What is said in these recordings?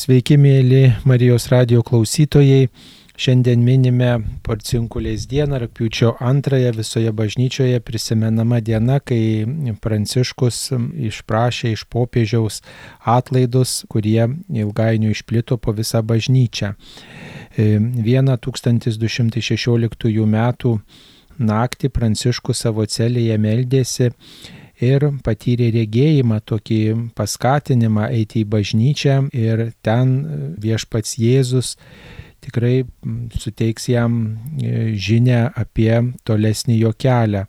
Sveiki, mėly Marijos radio klausytojai. Šiandien minime Porcinkulės dieną, rūpiučio antrąją visoje bažnyčioje prisimenama diena, kai Pranciškus išprašė iš popiežiaus atlaidus, kurie ilgainiui išplito po visą bažnyčią. Vieną 1216 metų naktį Pranciškus savo celėje meldėsi ir patyrė regėjimą, tokį paskatinimą eiti į bažnyčią ir ten viešpats Jėzus tikrai suteiks jam e, žinę apie tolesnį jo kelią.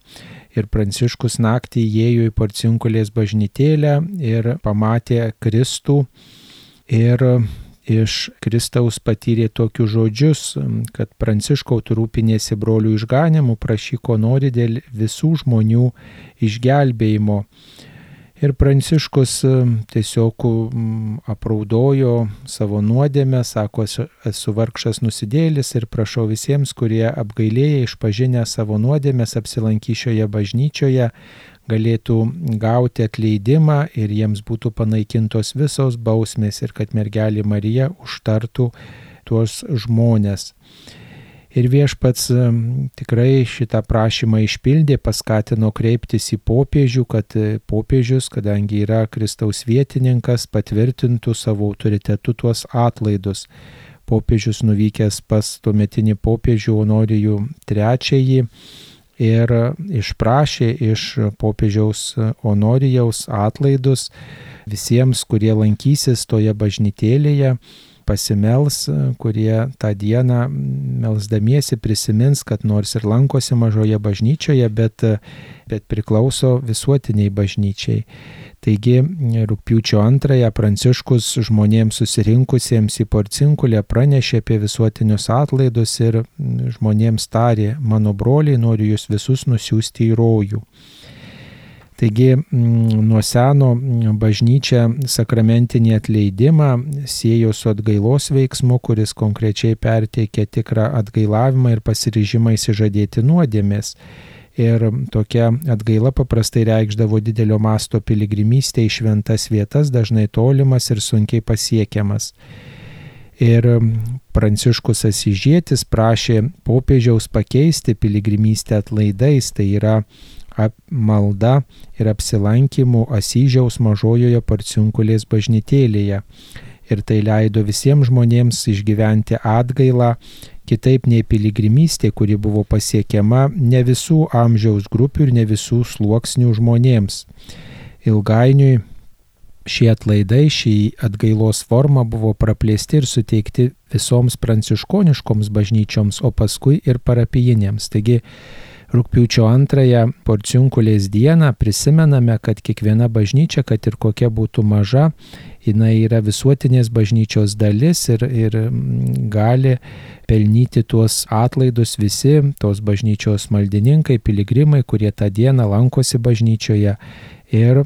Ir Pranciškus naktį įėjo į porcinkulės bažnytėlę ir pamatė Kristų ir iš Kristaus patyrė tokius žodžius, kad Pranciškau tu rūpinėsi brolių išganimu, prašy ko nori dėl visų žmonių išgelbėjimo. Ir Pranciškus tiesiog apraudojo savo nuodėmę, sako, esu vargšas nusidėlis ir prašau visiems, kurie apgailėję išpažinę savo nuodėmės apsilankyšioje bažnyčioje, galėtų gauti atleidimą ir jiems būtų panaikintos visos bausmės ir kad mergelė Marija užtartų tuos žmonės. Ir viešpats tikrai šitą prašymą išpildė, paskatino kreiptis į popiežių, kad e, popiežius, kadangi yra Kristaus vietininkas, patvirtintų savo autoritetu tuos atlaidus. Popiežius nuvykęs pas tuometinį popiežių Honorijų trečiąjį ir išprašė iš popiežiaus Honorijaus atlaidus visiems, kurie lankysis toje bažnytėlėje, pasimels, kurie tą dieną melsdamiesi prisimins, kad nors ir lankosi mažoje bažnyčioje, bet, bet priklauso visuotiniai bažnyčiai. Taigi rūpiučio antrąją Pranciškus žmonėms susirinkusiems į porcinkulę pranešė apie visuotinius atlaidus ir žmonėms tarė, mano broliai, noriu jūs visus nusiųsti į rojų. Taigi nuo seno bažnyčia sakramentinį atleidimą siejo su atgailos veiksmu, kuris konkrečiai perteikia tikrą atgailavimą ir pasiryžimą įsižadėti nuodėmės. Ir tokia atgaila paprastai reikšdavo didelio masto piligrimystę į šventas vietas, dažnai tolimas ir sunkiai pasiekiamas. Ir Pranciškus Asižėtis prašė popiežiaus pakeisti piligrimystę atlaidais, tai yra malda ir apsilankimu Asyžiaus mažojoje Parciunkulės bažnytėlėje. Ir tai leido visiems žmonėms išgyventi atgailą, kitaip nei piligrimystė, kuri buvo pasiekiama ne visų amžiaus grupių ir ne visų sluoksnių žmonėms. Ilgainiui šie atlaidai, šį atgailos formą buvo praplėsti ir suteikti visoms pranciškoniškoms bažnyčioms, o paskui ir parapijinėms. Taigi Rūpiučio antrąją porciunkulės dieną prisimename, kad kiekviena bažnyčia, kad ir kokia būtų maža, jinai yra visuotinės bažnyčios dalis ir, ir gali pelnyti tuos atlaidus visi tos bažnyčios maldininkai, piligrimai, kurie tą dieną lankosi bažnyčioje ir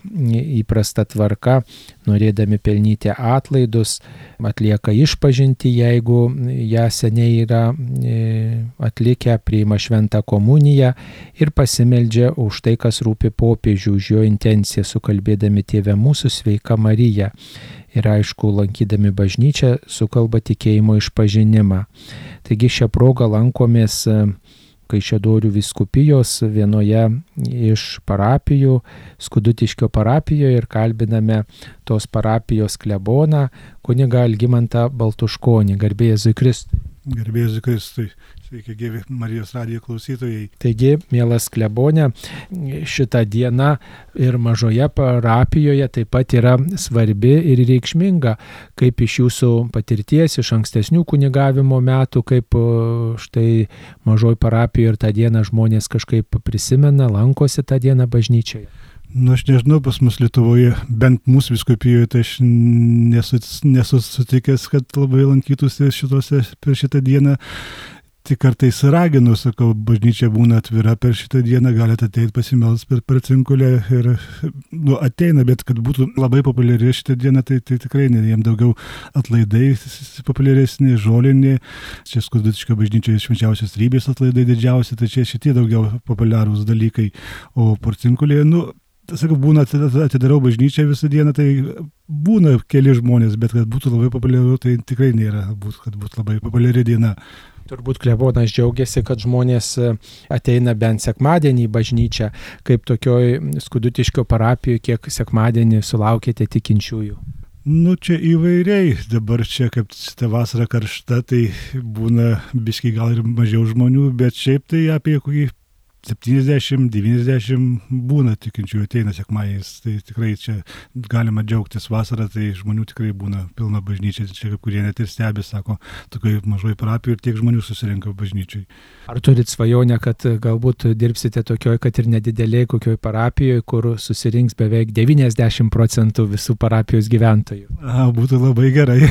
įprasta tvarka, norėdami pelnyti atlaidus, atlieka išpažinti, jeigu ją seniai yra e, atlikę, priima šventą komuniją ir pasimeldžia už tai, kas rūpi popiežių, už jo intenciją, sukalbėdami Tėvę mūsų sveika Marija. Ir aišku, lankydami bažnyčią, sukalba tikėjimo išpažinimą. Taigi šią progą lankomės Kaišėdorių viskupijos vienoje iš parapijų, Skudutiškio parapijoje ir kalbiname tos parapijos kleboną, kuniga Algimantą Baltuškonį, garbėjai Kristui. Garbėjai Kristui. Sveiki, gyvi Marijos radijo klausytojai. Taigi, mielas klebonė, šita diena ir mažoje parapijoje taip pat yra svarbi ir reikšminga, kaip iš jūsų patirties, iš ankstesnių kunigavimo metų, kaip štai mažoji parapijoje ir tą dieną žmonės kažkaip prisimena, lankosi tą dieną bažnyčioje. Nu, aš nežinau, pas mus Lietuvoje, bent mūsų viskupijoje, tai aš nesu, nesu sutikęs, kad labai lankytųsi šitose per šitą dieną. Tik kartais raginu, sakau, bažnyčia būna atvira per šitą dieną, galite ateiti pasimels per, per cinkulę ir nu, ateina, bet kad būtų labai populiari šitą dieną, tai, tai tikrai ne, jiem daugiau atlaidai populiaresni, žolinė, čia skudutiška bažnyčioje švenčiausios rybės atlaidai didžiausi, tai čia šitie daugiau populiarūs dalykai, o porcinkulėje, nu, sakau, būna atidarau bažnyčią visą dieną, tai būna keli žmonės, bet kad būtų labai populiaru, tai tikrai nėra, būt, kad būtų labai populiari diena. Turbūt klebonas džiaugiasi, kad žmonės e, ateina bent sekmadienį į bažnyčią, kaip tokioj skudutiškio parapijoje, kiek sekmadienį sulaukėte tikinčiųjų. Nu, čia įvairiai. Dabar čia, kaip ta vasara karšta, tai būna biškai gal ir mažiau žmonių, bet šiaip tai apie kokį 70-90 būna tikinčių ateina sekmadieniais, tai tikrai čia galima džiaugtis vasarą, tai žmonių tikrai būna pilna bažnyčia, čia kaip kurie net ir stebi, sako, tokiai mažoji parapija ir tiek žmonių susirinka bažnyčiai. Ar turit svajonę, kad galbūt dirbsite tokioj, kad ir nedideliai kokioj parapijoje, kur susirinks beveik 90 procentų visų parapijos gyventojų? A, būtų labai gerai.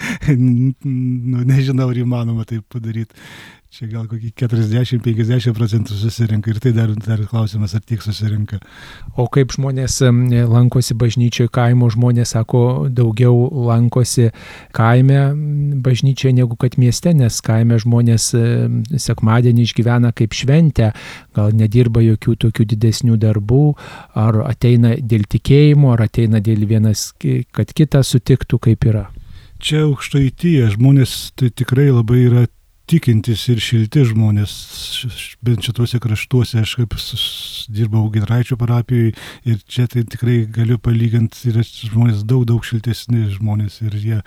nu, nežinau, ar įmanoma tai padaryti Čia gal kokį 40-50 procentų susirinka ir tai dar, dar klausimas, ar tiek susirinka. O kaip žmonės lankosi bažnyčioje, kaimo žmonės sako, daugiau lankosi kaime bažnyčioje negu kad mieste, nes kaime žmonės sekmadienį išgyvena kaip šventę, gal nedirba jokių tokių didesnių darbų, ar ateina dėl tikėjimo, ar ateina dėl vienas, kad kitą sutiktų, kaip yra. Čia aukštaityje žmonės tai tikrai labai yra tikintys ir šilti žmonės, bent šituose kraštuose, aš kaip dirbau Gidraičio parapijoje ir čia tai tikrai galiu palyginti, yra žmonės daug, daug šiltesni žmonės ir jie,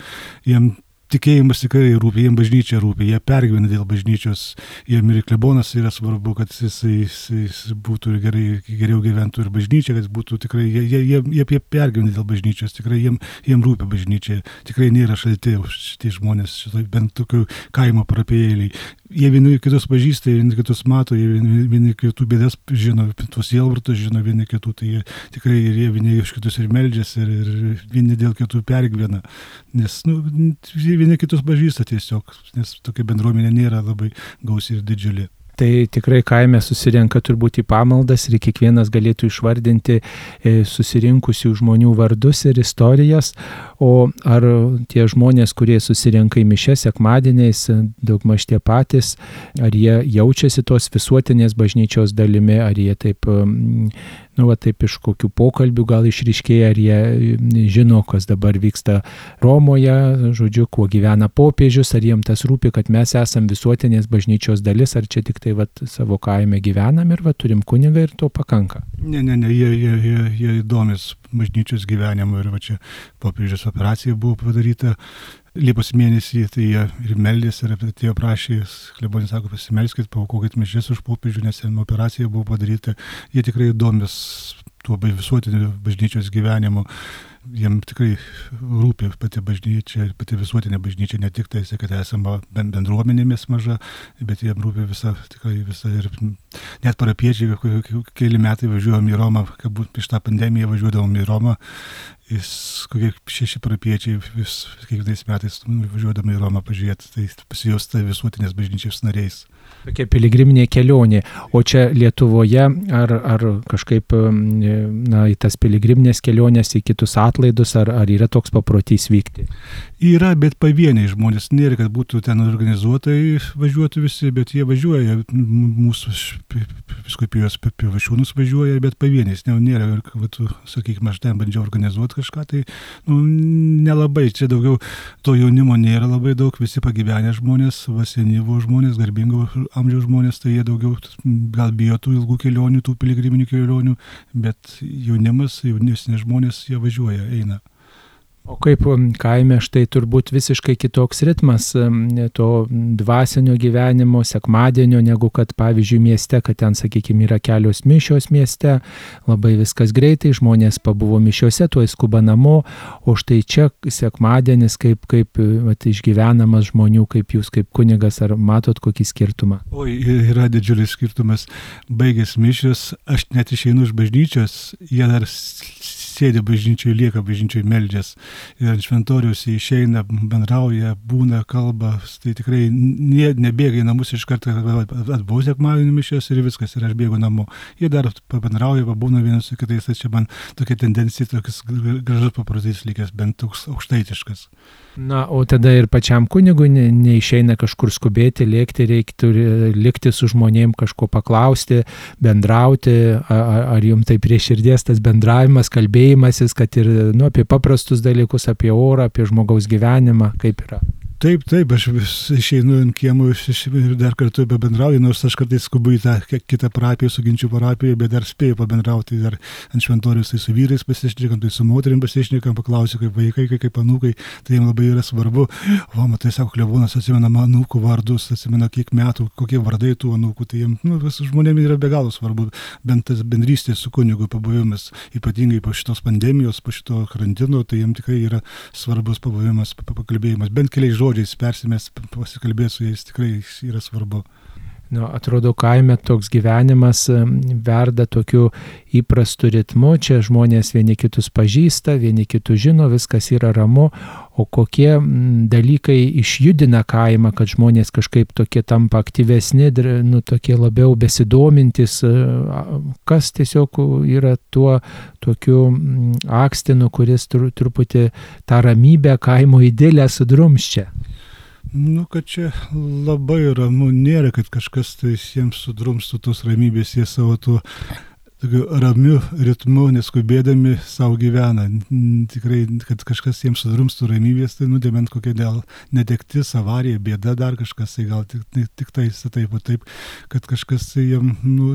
jiem tikėjimas tikrai rūpi, jiems bažnyčia rūpi, jie pergyvena dėl bažnyčios, jiems ir klebonas yra svarbu, kad jisai, jisai, jisai būtų gerai, geriau gyventų ir bažnyčia, kad būtų tikrai, jie, jie, jie, jie pergyvena dėl bažnyčios, tikrai jiems, jiems rūpi bažnyčia, tikrai nėra šalti šitie žmonės, šitoj, bent tokių kaimo parapėjėliai. Jie vieni kitus pažįsta, vieni kitus mato, jie vieni, vieni kitų bėdas žino, tuos jelvartus žino vieni kitų, tai jie tikrai ir jie vieni iš kitus ir meldžiasi, ir, ir vieni dėl kitų pergyvena, nes nu, vieni kitus pažįsta tiesiog, nes tokia bendruomenė nėra labai gausi ir didžiulė. Tai tikrai kaime susirenka turbūt į pamaldas ir kiekvienas galėtų išvardinti e, susirinkusių žmonių vardus ir istorijas, o ar tie žmonės, kurie susirenka į mišę sekmadieniais, daugmaž tie patys, ar jie jaučiasi tos visuotinės bažnyčios dalimi, ar jie taip nu, va, taip iš kokių pokalbių gal išriškėja, ar jie žino, kas dabar vyksta Romoje, žodžiu, kuo gyvena popiežius, ar jiems tas rūpi, kad mes esam visuotinės bažnyčios dalis, ar čia tik tai va, savo kaime gyvenam ir va, turim kunigą ir to pakanka. Ne, ne, ne, jie, jie, jie, jie įdomis bažnyčios gyvenimu ir va čia popiežius operacija buvo padaryta Liepos mėnesį tai jie ir meldėsi, ir atėjo prašė, klebonis sako, pasimelskit, paukokit mišės už popiežių, nes ten operacija buvo padaryta. Jie tikrai įdomis tuo visuotiniu bažnyčios gyvenimu jiem tikrai rūpi pati bažnyčia, pati visuotinė bažnyčia, ne tik tai, kad esame bendruomenėmis maža, bet jiem rūpi visa, tikrai visa ir net parapiečiai, keli metai važiuojam į Romą, kad būt prieš tą pandemiją važiuodavom į Romą, jis, kokie šeši parapiečiai vis kiekvienais metais važiuodami į Romą pažiūrėti, tai pasijausta visuotinės bažnyčios nariais. Tokia piligriminė kelionė. O čia Lietuvoje ar, ar kažkaip na, į tas piligriminės kelionės, į kitus atlaidus, ar, ar yra toks paprotys vykti? Yra, bet pavieniai žmonės. Nėra, kad būtų ten organizuotai važiuoti visi, bet jie važiuoja. Mūsų viskupijos pivašiūnus važiuoja, bet pavieniais. Ne, nėra, kad, sakykime, aš ten bandžiau organizuoti kažką, tai nu, nelabai. Čia daugiau to jaunimo nėra labai daug, visi pagyvenę žmonės, vasenyvo žmonės, garbingo amžiaus žmonės, tai jie daugiau gal bijo tų ilgų kelionių, tų piligriminių kelionių, bet jaunimas, jaunesni žmonės, jie važiuoja, eina. O kaip kaime štai turbūt visiškai kitoks ritmas to dvasinio gyvenimo, sekmadienio, negu kad pavyzdžiui mieste, kad ten, sakykime, yra kelios mišios mieste, labai viskas greitai, žmonės pabuvo mišiuose, tuo skuba namo, o štai čia sekmadienis kaip, kaip vat, išgyvenamas žmonių, kaip jūs kaip kunigas, ar matot kokį skirtumą? O yra didžiulis skirtumas. Baigęs mišios, aš net išeinu iš bažnyčios, jie dar sėdi bažnyčiai, lieka bažnyčiai meldžias. Ir ant šventoriaus išeina, bendrauja, būna, kalba. Tai tikrai ne, nebėga į namus iš karto atbuvau sekmadienį mišęs ir viskas, ir aš bėgu namo. Jie dar pabendrauja, pabūna vienas su kitais, tai čia man tokia tendencija, toks gražus paprotys likęs, bent toks aukštaitiškas. Na, o tada ir pačiam kunigui ne, neišeina kažkur skubėti, lėkti, reiktų likti su žmonėm, kažko paklausti, bendrauti, ar, ar jums tai prie širdies tas bendravimas, kalbėjimasis, kad ir nu, apie paprastus dalykus, apie orą, apie žmogaus gyvenimą, kaip yra. Taip, taip, aš vis išeinu ant kiemų ir dar kartu pabendrauju, nors aš kartais skubu į tą kitą parapiją, su ginčių parapiją, bet dar spėju pabendrauti dar ant šventorius, tai su vyrais pasišnekam, tai su moterim pasišnekam, paklausiu, kaip vaikai, kaip, kaip anūkai, tai jiems labai yra svarbu. O, matai, sako, klebūnas atsimena anūkų vardus, atsimena kiek metų, kokie vardai tų anūkų, tai jiems, nu, žmonėms yra be galo svarbu, bent tas bendrystės su kunigu pabuvimas, ypatingai po šitos pandemijos, po šito karantino, tai jiems tikrai yra svarbus pabuvimas, pakalbėjimas, bent keliais žodžiais žodžiais persimės, pasikalbėti su jais tikrai yra svarbu. Nu, atrodo, kaime toks gyvenimas verda tokiu įprastu ritmu, čia žmonės vieni kitus pažįsta, vieni kitus žino, viskas yra ramu, o kokie dalykai išjudina kaimą, kad žmonės kažkaip tokie tampa aktyvesni, nu, tokie labiau besidomintis, kas tiesiog yra tuo tokiu akstinu, kuris truputį tą ramybę kaimo idėlę sudrumščia. Nu, kad čia labai ramu. Nėra, kad kažkas tai jiems sudrumstų tos ramybės, jie savo tuo tokiu ramiu ritmu, neskubėdami savo gyvena. Tikrai, kad kažkas jiems sudrumstų ramybės, tai nudėment kokia dėl netektis, avarija, bėda, dar kažkas, tai gal tik, tik, tik tai taip, o taip, kad kažkas tai jam nu,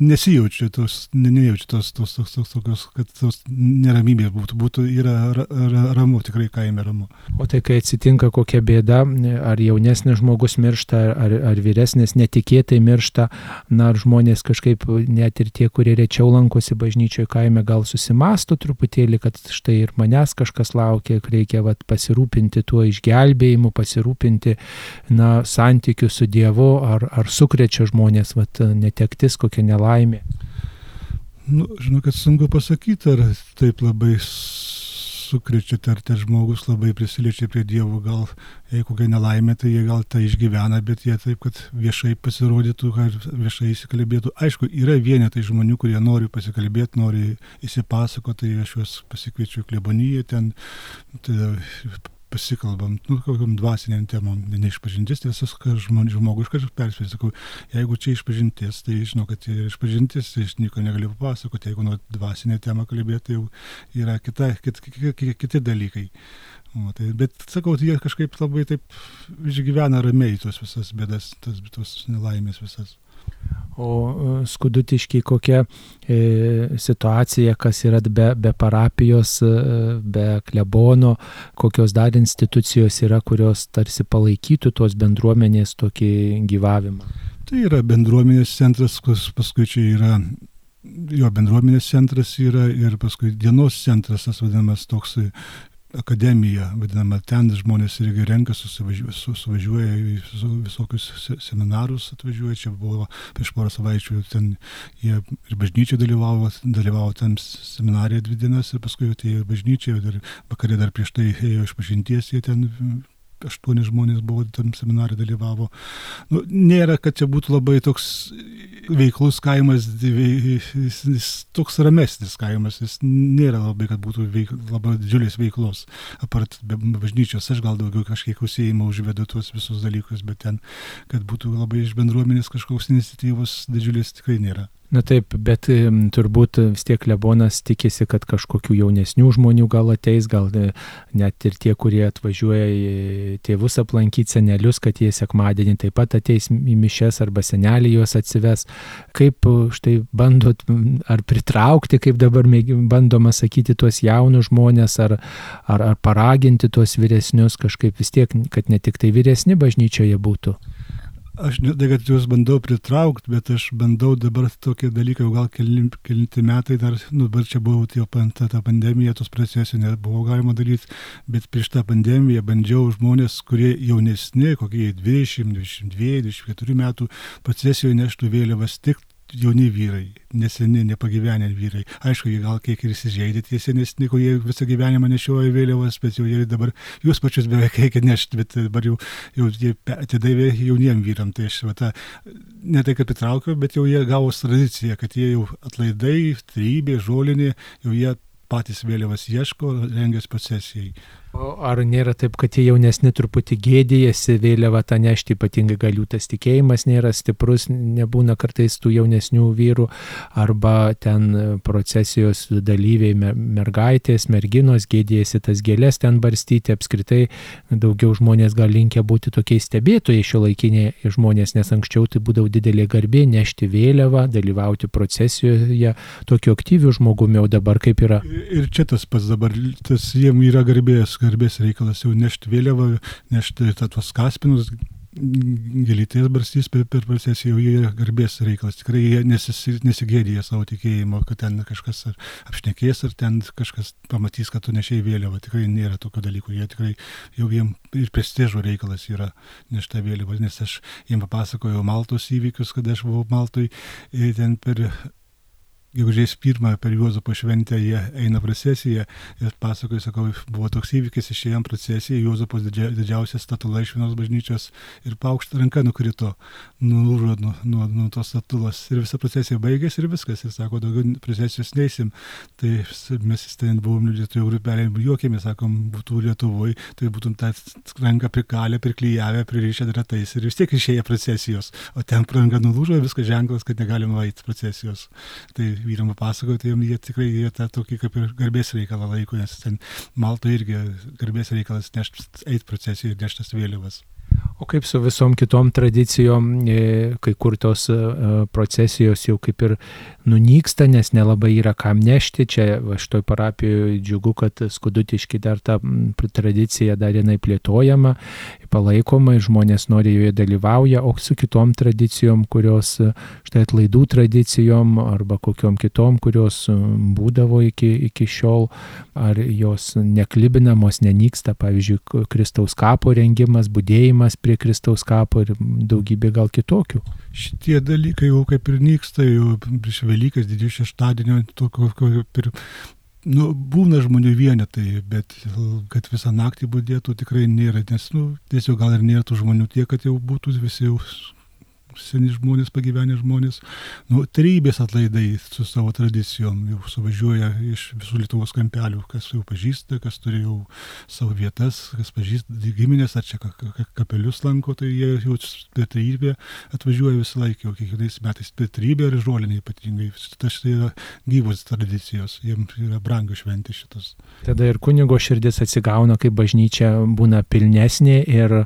nesijaučia tos, ne, nejaučia tos, tos, tos, tos, tokios, kad tos neramybės būtų, būtų yra ra, ra, ramu, tikrai kaime ramu. O tai kai atsitinka kokia bėda, ar jaunesnis žmogus miršta, ar, ar vyresnis netikėtai miršta, na, ar žmonės kažkaip net ir tie tie, kurie rečiau lankosi bažnyčioje kaime, gal susimastų truputėlį, kad štai ir manęs kažkas laukia, reikia vat, pasirūpinti tuo išgelbėjimu, pasirūpinti na, santykiu su Dievu, ar, ar sukrečia žmonės vat, netektis, kokia nelaimė. Nu, žinau, kad sunku pasakyti, ar taip labai sukrečia, ar tas žmogus labai prisiliečia prie Dievo, gal jei kokia nelaimė, tai jie gal tą išgyvena, bet jie taip, kad viešai pasirodytų, ar viešai įsikalbėtų. Aišku, yra vienetai žmonių, kurie nori pasikalbėti, nori įsipasakoti, tai aš juos pasikviečiu į kleboniją, ten tai, pasikalbam, nu, kokiam dvasiniam temam, ne išpažintis, tiesiog žmogus kažkaip perspės, sakau, jeigu čia išpažintis, tai žinau, kad tai yra išpažintis, tai aš nieko negaliu papasakoti, jeigu nuo dvasinę temą kalbėti, tai jau yra kita, kit, kit, kit, kiti dalykai. O, tai, bet sakau, tai jie kažkaip labai taip išgyvena ramiai tos visas bėdas, tos, tos nelaimės visas. O e, skudutiškiai kokia e, situacija, kas yra be, be parapijos, e, be klebono, kokios dar institucijos yra, kurios tarsi palaikytų tos bendruomenės tokį gyvavimą. Tai yra bendruomenės centras, paskui čia yra jo bendruomenės centras yra ir paskui dienos centras, tas vadinamas toks akademija, vadinama, ten žmonės irgi renka, susivažiuoja, suvažiuoja į visokius seminarus, atvažiuoja, čia buvo prieš porą savaičių, ten jie ir bažnyčiai dalyvavo, dalyvavo ten seminarė dvi dienas ir paskui atėjo bažnyčiai, ir vakarė dar prieš tai ėjo iš pažinties, jie ten aštuoni žmonės buvo tam seminarė dalyvavo. Nu, nėra, kad čia būtų labai toks veiklus kaimas, jis, jis toks ramesnis kaimas, jis nėra labai, kad būtų veik, labai didžiulės veiklos. Apart bažnyčios, aš gal daugiau kažkiek užsieimą užvedu tuos visus dalykus, bet ten, kad būtų labai iš bendruomenės kažkoks iniciatyvos didžiulės tikrai nėra. Na taip, bet turbūt vis tiek Lebonas tikisi, kad kažkokių jaunesnių žmonių gal ateis, gal e, net ir tie, kurie atvažiuoja tėvus aplankyti senelius, kad jie sekmadienį taip pat ateis į mišes arba senelį juos atsives. Kaip e, štai bandot ar pritraukti, kaip dabar bandoma sakyti, tuos jaunus žmonės, ar, ar, ar paraginti tuos vyresnius kažkaip vis tiek, kad ne tik tai vyresni bažnyčioje būtų. Aš ne tai, kad juos bandau pritraukti, bet aš bandau dabar tokie dalykai, gal kelinti, kelinti metai, dar, nu, dabar čia buvo tie ta, ta pandemija, tos procesijos nebuvo galima daryti, bet prieš tą pandemiją bandžiau žmonės, kurie jaunesni, kokie 20, 22, 24 metų procesijoje neštų vėliavas tik jauni vyrai, neseni, nepagyvenę vyrai. Aišku, jie gal kiek ir įsižeidė tie senesni, kurie visą gyvenimą nešioja vėliavas, bet jau jie dabar jūs pačius beveik reikia nešti, bet dabar jau, jau jie atidavė jauniem vyram. Tai aš va, tą, ne tai kaip įtraukiau, bet jau jie gavo tradiciją, kad jie jau atlaidai, trybė, žolinė, jau jie patys vėliavas ieško, rengiasi procesijai. Ar nėra taip, kad tie jaunesni truputį gėdėjasi vėliavą tą nešti, ypatingai gal jų tas tikėjimas nėra stiprus, nebūna kartais tų jaunesnių vyrų, arba ten procesijos dalyviai, mergaitės, merginos gėdėjasi tas gėlės ten barstyti, apskritai daugiau žmonės gal linkia būti tokiais stebėtojai šio laikiniai žmonės, nes anksčiau tai būdavo didelė garbė nešti vėliavą, dalyvauti procesijoje, tokiu aktyviu žmogumi, o dabar kaip yra. Ir čia tas pats dabar, tas jiem yra garbės garbės reikalas jau nešti vėliavą, nešti tuos kaspinus, gėlytės barstys per, per procesiją, jau jie garbės reikalas. Tikrai jie nesis, nesigėdė savo tikėjimo, kad ten kažkas ar apšnekės, ar ten kažkas pamatys, kad tu nešiai vėliavą. Tikrai nėra tokio dalyko. Jie tikrai jau jiem ir prestižo reikalas yra nešta vėliava. Nes aš jiem papasakojau Maltos įvykius, kada aš buvau Maltoj, ten per gegužės pirmą per Juozapo šventę jie eina procesiją ir pasakoju, sakau, buvo toks įvykis, išėjom procesiją, Juozapos didžia, didžiausia statula iš vienos bažnyčios ir paukšta ranka nukrito, nulūžo nuo, nuo, nuo tos statulos ir visa procesija baigėsi ir viskas. Ir sako, daugiau procesijos neįsim. Tai mes ten buvom lietuvių grupelė, juokėmės, sakom, būtų Lietuvoje, tai būtum tą ranką prikalę, priklyjavę, pririšę ratais ir vis tiek išėję procesijos. O ten ranka nulūžo, viskas ženklas, kad negalima eiti procesijos. Tai vyram papasakoju, tai jie tikrai jie tą tokį kaip ir garbės reikalą laiko, nes ten Malto irgi garbės reikalas nešti, eiti procesiją ir neštas vėliavas. O kaip su visom kitom tradicijom, e, kai kur tos e, procesijos jau kaip ir nunyksta, nes nelabai yra kam nešti. Čia šitoj parapijoje džiugu, kad skudutiški dar ta tradicija dar jinai plėtojama, palaikoma ir žmonės nori joje dalyvauja, o su kitom tradicijom, kurios štai atlaidų tradicijom arba kokiom kitom, kurios būdavo iki, iki šiol, ar jos neklibinamos, nenyksta, pavyzdžiui, Kristaus kapo rengimas, būdėjimas prie Kristaus kapo ir daugybė gal kitokių. Šitie dalykai jau kaip ir nyksta, jau prieš Velykas, didžiųjų šeštadienio, tokio ir nu, būna žmonių vienetai, bet kad visą naktį būdėtų tikrai nėra, nes nu, tiesiog gal ir nėra tų žmonių tiek, kad jau būtų visi jau seni žmonės, pagyvenę žmonės, nu, trybės atlaidai su savo tradicijom jau suvažiuoja iš visų Lietuvos kampelių, kas jau pažįsta, kas turi jau savo vietas, kas pažįsta giminės, ar čia kapelius lanko, tai jie jau per trybę atvažiuoja visą laiką, jau kiekvienais metais per trybę ir žolinė ypatingai. Tai yra gyvos tradicijos, jiems yra brangių šventė šitas. Tada ir kunigo širdis atsigauna, kai bažnyčia būna pilnesnė ir,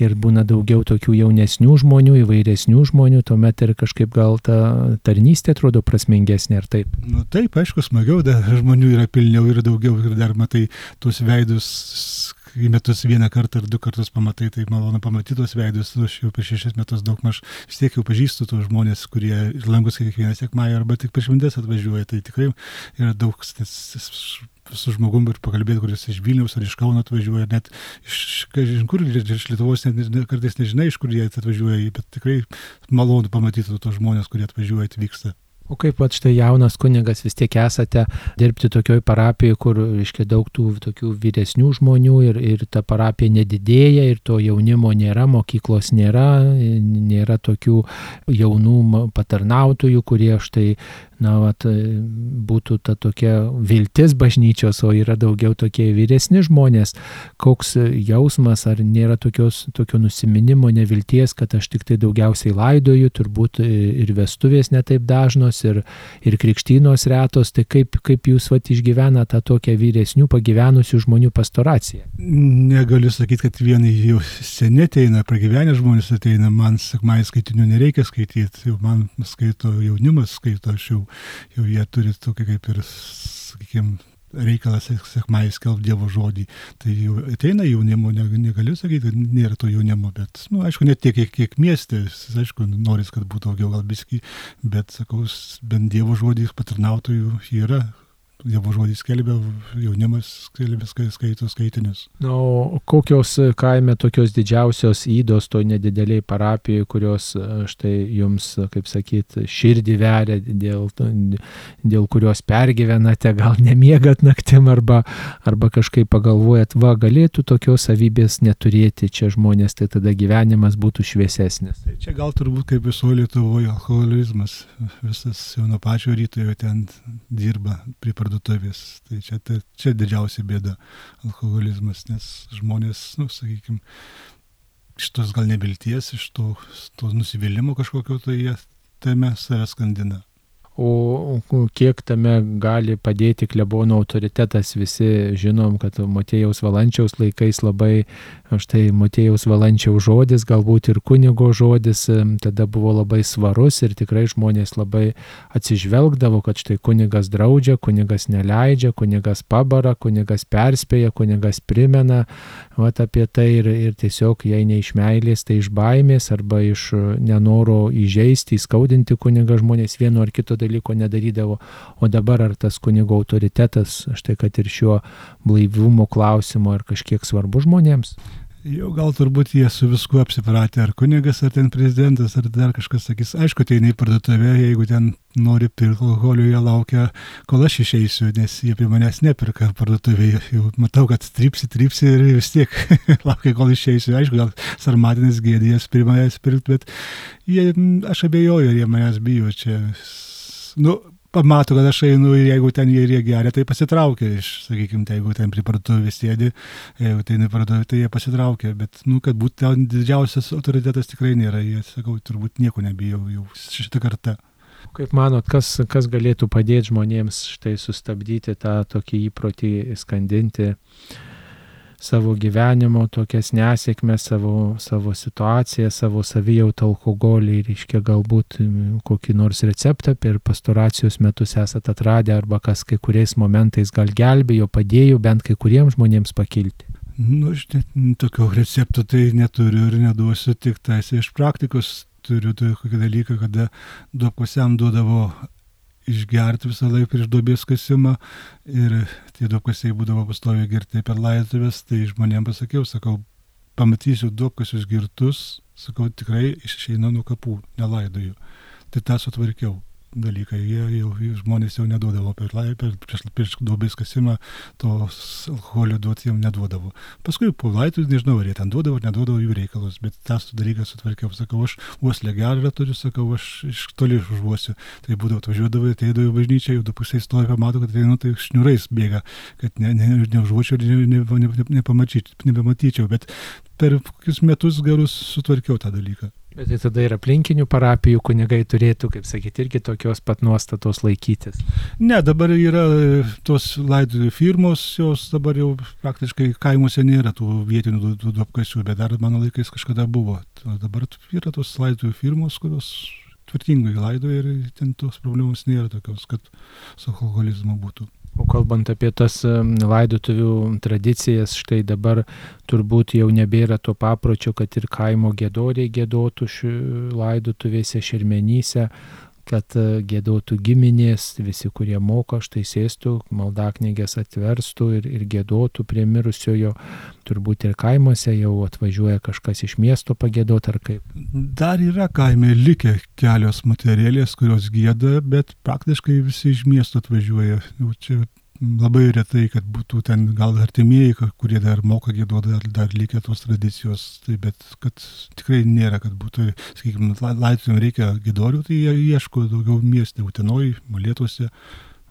ir būna daugiau tokių jaunesnių žmonių, įvairesnių jaunų žmonių, tuomet ir kažkaip gal ta tarnystė atrodo prasmingesnė ar taip. Nu, taip, aišku, smagiau, žmonių yra pilniau ir daugiau ir dar matai tuos veidus į metus vieną kartą ar du kartus pamatai, tai malonu pamatyti tuos veidus, aš jau per šešis metus daug maž vis tiek jau pažįstu tuos žmonės, kurie langus kiekvieną sekmąją arba tik mintis atvažiuoja, tai tikrai yra daug su žmogum ir pakalbėti, kuris iš Vilniaus ar iš Kauno atvažiuoja, net iš, kur, iš Lietuvos net, net, kartais nežinai, iš kur jie atvažiuoja, bet tikrai malonu pamatyti tos žmonės, kurie atvažiuoja, atvyksta. O kaip pat štai jaunas kunigas vis tiek esate dirbti tokioj parapijoje, kur, reiškia, daug tų tokių vyresnių žmonių ir, ir ta parapija nedidėja ir to jaunimo nėra, mokyklos nėra, nėra tokių jaunų patarnautojų, kurie štai na, vat, būtų ta tokia viltis bažnyčios, o yra daugiau tokie vyresni žmonės, koks jausmas, ar nėra tokios, tokio nusiminimo, nevilties, kad aš tik tai daugiausiai laidoju, turbūt ir vestuvės netaip dažnos, ir, ir krikštynos retos, tai kaip, kaip jūs vat, išgyvena tą tokią vyresnių pagyvenusių žmonių pastoraciją? Negaliu sakyti, kad vieni jau seniai ateina, pragyvenę žmonės ateina, man sakmai skaitinių nereikia skaityti, jau man skaito jaunimas, skaito aš jau jau jie turi tokį kaip ir, sakykime, reikalas sekmai skelbti Dievo žodį. Tai jau ateina jaunimo, negaliu sakyti, kad nėra to jaunimo, bet, na, nu, aišku, ne tiek, kiek, kiek miestė, aišku, noris, kad būtų daugiau gal biski, bet, sakau, bent Dievo žodį patarnautojų yra, Dievo žodį skelbia, jaunimas skelbia skaito skaitinius. Na, o kokios kaime tokios didžiausios įdos to nedideliai parapijai, kurios štai jums, kaip sakyt, širdį veria, dėl, dėl kurios pergyvenate, gal nemiegat naktim arba, arba kažkaip pagalvojat, va, galėtų tokios savybės neturėti čia žmonės, tai tada gyvenimas būtų šviesesnis. Tai čia gal turbūt kaip viso Lietuvoje alkoholizmas, visas jau nuo pačio ryto jau ten dirba prie parduotuvės. Tai čia, tai čia didžiausia bėda alkoholizmas, nes žmonės, nu, sakykime, iš tos gal nevilties, iš to, to nusivylimų kažkokio, tai jie tame save skandina o kiek tame gali padėti klebono autoritetas, visi žinom, kad Motėjaus Valančiaus laikais labai, štai Motėjaus Valančiaus žodis, galbūt ir kunigo žodis, tada buvo labai svarus ir tikrai žmonės labai atsižvelgdavo, kad štai kunigas draudžia, kunigas neleidžia, kunigas pabara, kunigas perspėja, kunigas primena, vat apie tai ir, ir tiesiog jei ne iš meilės, tai iš baimės arba iš nenoro įžeisti, įskaudinti kunigą žmonės vieno ar kito dalyko dalyko nedarydavo, o dabar ar tas kunigo autoritetas, štai kad ir šiuo blaivumo klausimu, ar kažkiek svarbu žmonėms? Jau gal turbūt jie su viskuo apsipratę, ar kunigas, ar ten prezidentas, ar dar kažkas sakys, aišku, tai ne į parduotuvę, jeigu ten nori pirkti alkoholio, jie laukia, kol aš išeisiu, nes jie prie manęs nepirka parduotuvėje. Jau matau, kad tripsi, tripsi ir vis tiek laukia, kol išeisiu. Aišku, gal sarmatinis gėdijas manęs pirkti, bet jie, aš abejoju, ar jie manęs bijo čia nu, pamato, kad aš einu ir jeigu ten jie ir jie geria, tai pasitraukia iš, sakykime, tai jeigu ten prie parduotuvės sėdi, jeigu tai neparduotuvė, tai jie pasitraukia, bet, nu, kad būtų ten didžiausias autoritetas tikrai nėra, jie, sakau, turbūt nieko nebijau jau šitą kartą. Kaip manot, kas, kas galėtų padėti žmonėms štai sustabdyti tą tokį įprotį skandinti savo gyvenimo tokias nesėkmes, savo, savo situaciją, savo savijautą alkoholį ir iškia galbūt kokį nors receptą per pastoracijos metus esate atradę arba kas kai kuriais momentais gal gelbėjo, padėjo bent kai kuriems žmonėms pakilti. Nu, aš net tokio recepto tai neturiu ir neduosiu, tik taisai iš praktikos turiu tokį dalyką, kada duopkosiam duodavo išgerti visą laiką prieš duobės kasimą ir tie duobkasiai būdavo pastoviai girti per laidotuvės, tai žmonėms pasakiau, sakau, pamatysiu duobkasius girtus, sakau, tikrai išeina nuo kapų, nelaidoju. Tai tą sutvarkiau dalykai. Jie jau žmonės jau neduodavo per, per prieš, prieš duobės kasimą, tos alkoholio duoti jiems neduodavo. Paskui po laitų, nežinau, ar jie ten duodavo ar neduodavo jų reikalus, bet tas dalykas sutvarkiau. Sakau, aš uoslę gerą turiu, sakau, aš iš toli užuosiu. Tai būdavo atvažiuodavo, ateidavo į bažnyčią, jau du pusiai stovi, pamato, kad einu, tai šniurais bėga, kad ne, ne, neužuočiau ir ne, ne, ne, nepamatyčiau. Bet per kokius metus gerus sutvarkiau tą dalyką. Bet tai tada ir aplinkinių parapijų kunigai turėtų, kaip sakyti, irgi tokios pat nuostatos laikytis. Ne, dabar yra e, tos laidojų firmos, jos dabar jau praktiškai kaimuose nėra tų vietinių duopkasių, bet dar mano laikais kažkada buvo. Dabar yra tos laidojų firmos, kurios tvirtingai laidoja ir ten tos problemos nėra tokios, kad su alkoholizmu būtų. O kalbant apie tas laidotuvių tradicijas, štai dabar turbūt jau nebėra to papročio, kad ir kaimo gėdoriai gėdotų laidotuvėse, šermenyse, kad e, gėdotų giminės, visi, kurie moka, štai sėstų, maldaknygės atverstų ir, ir gėdotų prie mirusiojo. Turbūt ir kaimuose jau atvažiuoja kažkas iš miesto pagėdot ar kaip. Dar yra kaime likę kelios materialės, kurios gėda, bet praktiškai visi iš miesto atvažiuoja. Jau čia labai retai, kad būtų ten gal artimieji, kurie dar moka gėduoti, dar, dar likę tos tradicijos, tai bet kad tikrai nėra, kad būtų, sakykime, laidotuvėm reikia gėdorių, tai jie ieško daugiau mieste, Utenoj, Malėtuose.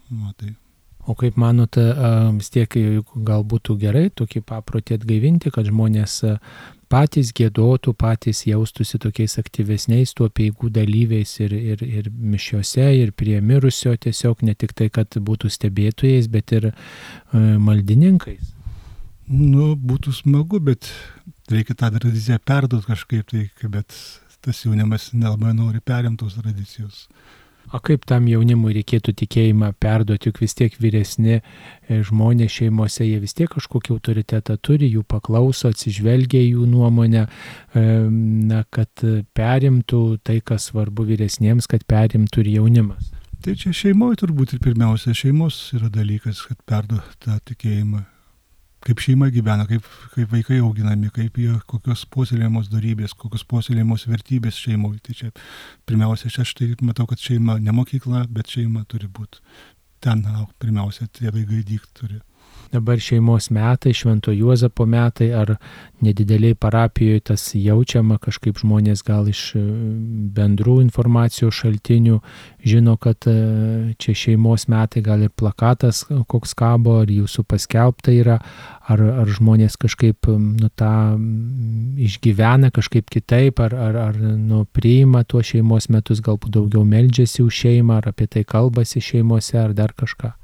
Na, tai. O kaip manote, vis tiek gal būtų gerai tokį paprotį atgaivinti, kad žmonės patys gėdotų, patys jaustųsi tokiais aktyvesniais tuo peigų dalyviais ir, ir, ir mišiuose, ir prie mirusio tiesiog ne tik tai, kad būtų stebėtojais, bet ir e, maldininkais. Nu, būtų smagu, bet reikia tą tradiciją perduoti kažkaip, tai, bet tas jaunimas nelabai nori perimtos tradicijos. O kaip tam jaunimui reikėtų tikėjimą perduoti, juk vis tiek vyresni e, žmonės šeimose, jie vis tiek kažkokį autoritetą turi, jų paklauso, atsižvelgia jų nuomonę, e, na, kad perimtų tai, kas svarbu vyresniems, kad perimtų ir jaunimas. Tai čia šeimoje turbūt ir pirmiausia šeimos yra dalykas, kad perdu tą tikėjimą. Kaip šeima gyvena, kaip, kaip vaikai auginami, kaip jie, kokios puoselėjamos darybės, kokios puoselėjamos vertybės šeimoje. Tai čia pirmiausia, aš tai matau, kad šeima ne mokykla, bet šeima turi būti. Ten, pirmiausia, tie vaikai dykt turi dabar šeimos metai, Švento Juozapo metai, ar nedideliai parapijoje tas jaučiama, kažkaip žmonės gal iš e, bendrų informacijos šaltinių žino, kad e, čia šeimos metai, gal ir plakatas koks kabo, ar jūsų paskelbta yra, ar, ar žmonės kažkaip nu, tą išgyvena kažkaip kitaip, ar, ar, ar nu, priima tuos šeimos metus, galbūt daugiau meldžiasi už šeimą, ar apie tai kalbasi šeimose, ar dar kažką.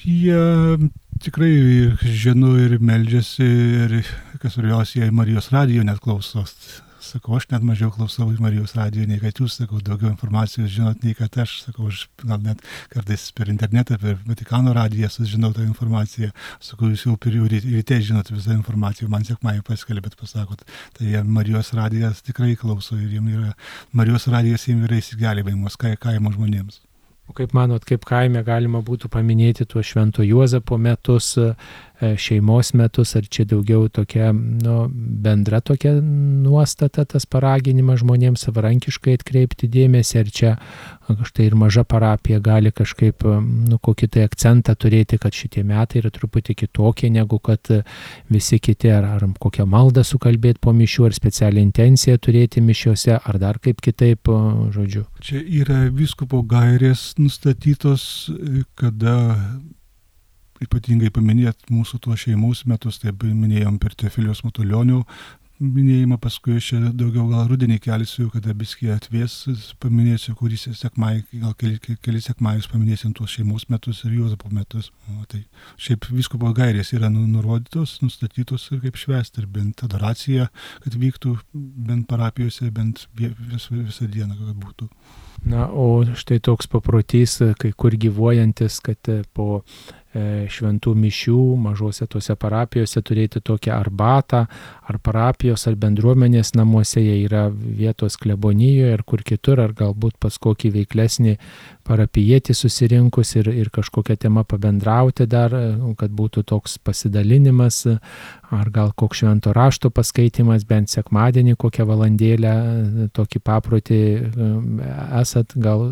Jie tikrai ir žino ir meldžiasi ir, kas svarbiausia, jie Marijos radijo net klausos. Sakau, aš net mažiau klausau Marijos radijo, nei kad jūs, sakau, daugiau informacijos žinot, nei kad aš, sakau, aš gal net kartais per internetą, per Vatikano radiją sužinau tą informaciją. Sakau, jūs jau per jų ryte žinot visą informaciją, man sėkmai paskelbėt, pasakot. Tai Marijos radijas tikrai klauso ir jiems yra, Marijos radijas jiems yra įsigelbėjimas kaimo žmonėms. O kaip manot, kaip kaime galima būtų paminėti tuos Švento Juozapo metus, šeimos metus, ar čia daugiau tokia nu, bendra tokia nuostata, tas paraginimas žmonėms savarankiškai atkreipti dėmesį, ar čia štai ir maža parapija gali kažkaip nu, kokį tai akcentą turėti, kad šitie metai yra truputį kitokie negu kad visi kiti, ar, ar kokią maldą sukalbėti po mišių, ar specialią intenciją turėti mišiuose, ar dar kaip kitaip, žodžiu. Čia yra viskupo gairės nustatytos, kada ypatingai paminėt mūsų tuos šeimos metus, tai minėjom per Tefilijos Matulionių minėjimą, paskui aš čia daugiau gal rudenį kelsiu, kada biskį atvės, paminėsiu, kuris sekmai, gal keli, keli sekmajus paminėsim tuos šeimos metus ir Juozapo metus. O, tai šiaip viskopo gairės yra nu, nurodytos, nustatytos ir kaip švęsti, ir bent adoracija, kad vyktų bent parapijose, bent vis, visą dieną, kad būtų. Na, o štai toks paprotys, kai kur gyvuojantis, kad po šventų mišių mažose tose parapijose turėti tokią arbatą, ar parapijos, ar bendruomenės namuose, jie yra vietos klebonijoje ir kur kitur, ar galbūt pas kokį veiklesnį parapijietį susirinkus ir, ir kažkokią temą pabendrauti dar, kad būtų toks pasidalinimas, ar gal koks švento rašto paskaitimas, bent sekmadienį kokią valandėlę tokį paprotį esat gal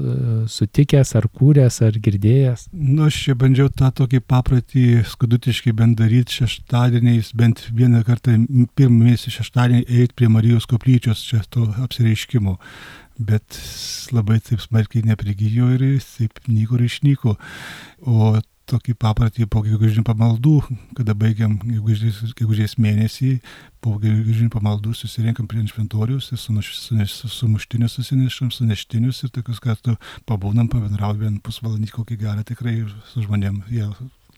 sutikęs, ar kūręs, ar girdėjęs? Nu, aš čia bandžiau tą tokį paprotį skudutiškai bent daryti šeštadieniais, bent vieną kartą pirmą mėnesį šeštadienį eiti prie Marijos koplyčios čia to apsireiškimo bet labai taip smarkiai neprigijo ir taip nyko ir išnyko. O tokį papratį po gegužinių pamaldų, kada baigiam gegužės, mėnesį, po gegužinių pamaldų susirinkam prie šventorius ir su, su, susinešam, su neštinius ir tokius kartu pabūnam, pabendraujam pusvalandį kokį gerą tikrai su žmonėm. Jie